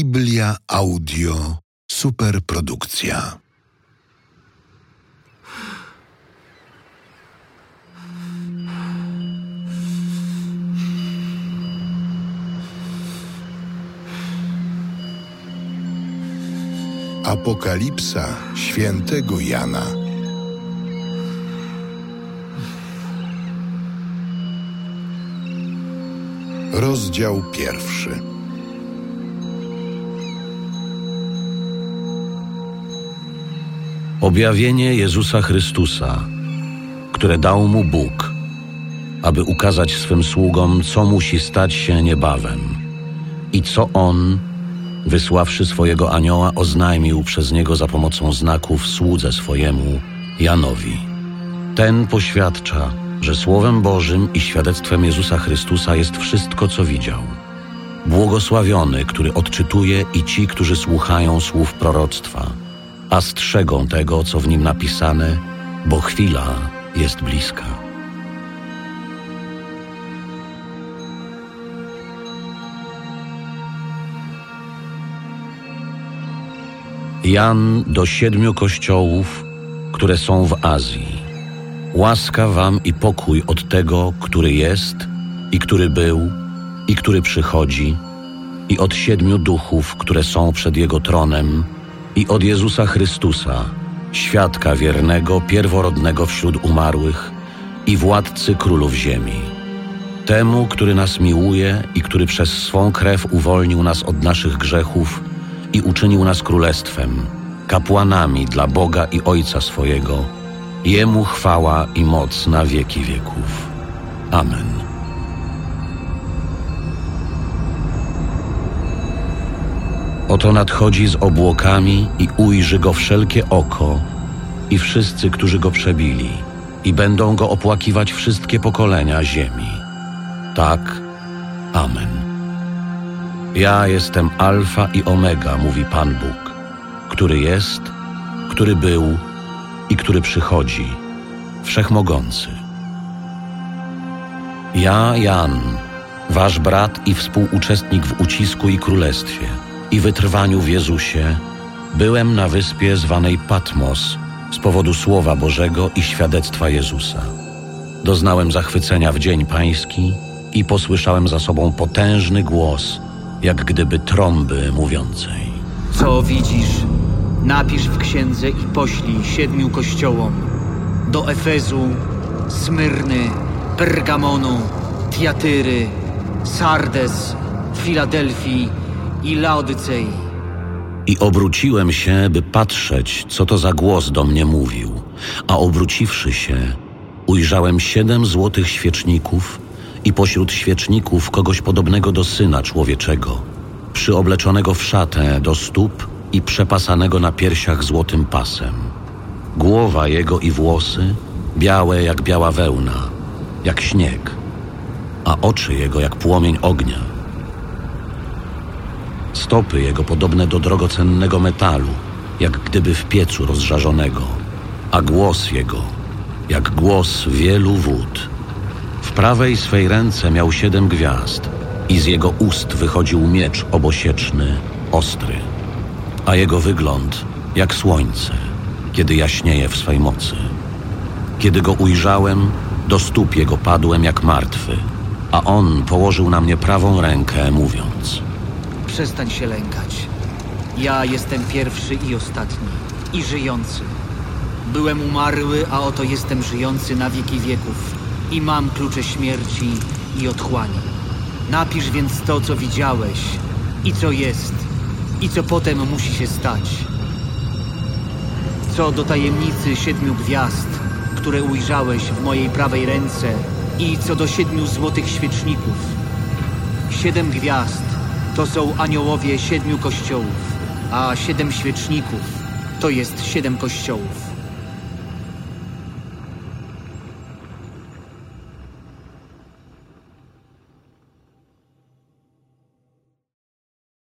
Biblia Audio Superprodukcja. Apokalipsa świętego Jana. Rozdział pierwszy. Objawienie Jezusa Chrystusa, które dał mu Bóg, aby ukazać swym sługom, co musi stać się niebawem i co On, wysławszy swojego anioła, oznajmił przez niego za pomocą znaków słudze swojemu, Janowi. Ten poświadcza, że Słowem Bożym i świadectwem Jezusa Chrystusa jest wszystko, co widział. Błogosławiony, który odczytuje i ci, którzy słuchają słów proroctwa, a strzegą tego, co w nim napisane, bo chwila jest bliska. Jan do siedmiu kościołów, które są w Azji. Łaska wam i pokój od tego, który jest i który był i który przychodzi, i od siedmiu duchów, które są przed Jego tronem, i od Jezusa Chrystusa, świadka wiernego, pierworodnego wśród umarłych i władcy królów ziemi. Temu, który nas miłuje i który przez swą krew uwolnił nas od naszych grzechów i uczynił nas królestwem, kapłanami dla Boga i Ojca swojego, Jemu chwała i moc na wieki wieków. Amen. Oto nadchodzi z obłokami i ujrzy go wszelkie oko i wszyscy, którzy go przebili, i będą go opłakiwać wszystkie pokolenia ziemi. Tak, Amen. Ja jestem Alfa i Omega, mówi Pan Bóg, który jest, który był i który przychodzi, wszechmogący. Ja, Jan, wasz brat i współuczestnik w ucisku i królestwie i wytrwaniu w Jezusie, byłem na wyspie zwanej Patmos z powodu Słowa Bożego i świadectwa Jezusa. Doznałem zachwycenia w dzień pański i posłyszałem za sobą potężny głos, jak gdyby trąby mówiącej. Co widzisz, napisz w księdze i poślij siedmiu kościołom do Efezu, Smyrny, Pergamonu, Tiatyry, Sardes, Filadelfii i Laodycei. I obróciłem się, by patrzeć, co to za głos do mnie mówił. A obróciwszy się, ujrzałem siedem złotych świeczników i pośród świeczników kogoś podobnego do Syna Człowieczego, przyobleczonego w szatę do stóp i przepasanego na piersiach złotym pasem. Głowa jego i włosy białe jak biała wełna, jak śnieg, a oczy jego jak płomień ognia. Stopy jego podobne do drogocennego metalu, jak gdyby w piecu rozżarzonego, a głos jego jak głos wielu wód. W prawej swej ręce miał siedem gwiazd i z jego ust wychodził miecz obosieczny, ostry, a jego wygląd jak słońce, kiedy jaśnieje w swej mocy. Kiedy go ujrzałem, do stóp jego padłem jak martwy, a on położył na mnie prawą rękę, mówiąc – Przestań się lękać. Ja jestem pierwszy i ostatni, i żyjący. Byłem umarły, a oto jestem żyjący na wieki wieków i mam klucze śmierci i otchłani. Napisz więc to, co widziałeś i co jest i co potem musi się stać. Co do tajemnicy siedmiu gwiazd, które ujrzałeś w mojej prawej ręce i co do siedmiu złotych świeczników. Siedem gwiazd to są aniołowie siedmiu kościołów, a siedem świeczników to jest siedem kościołów.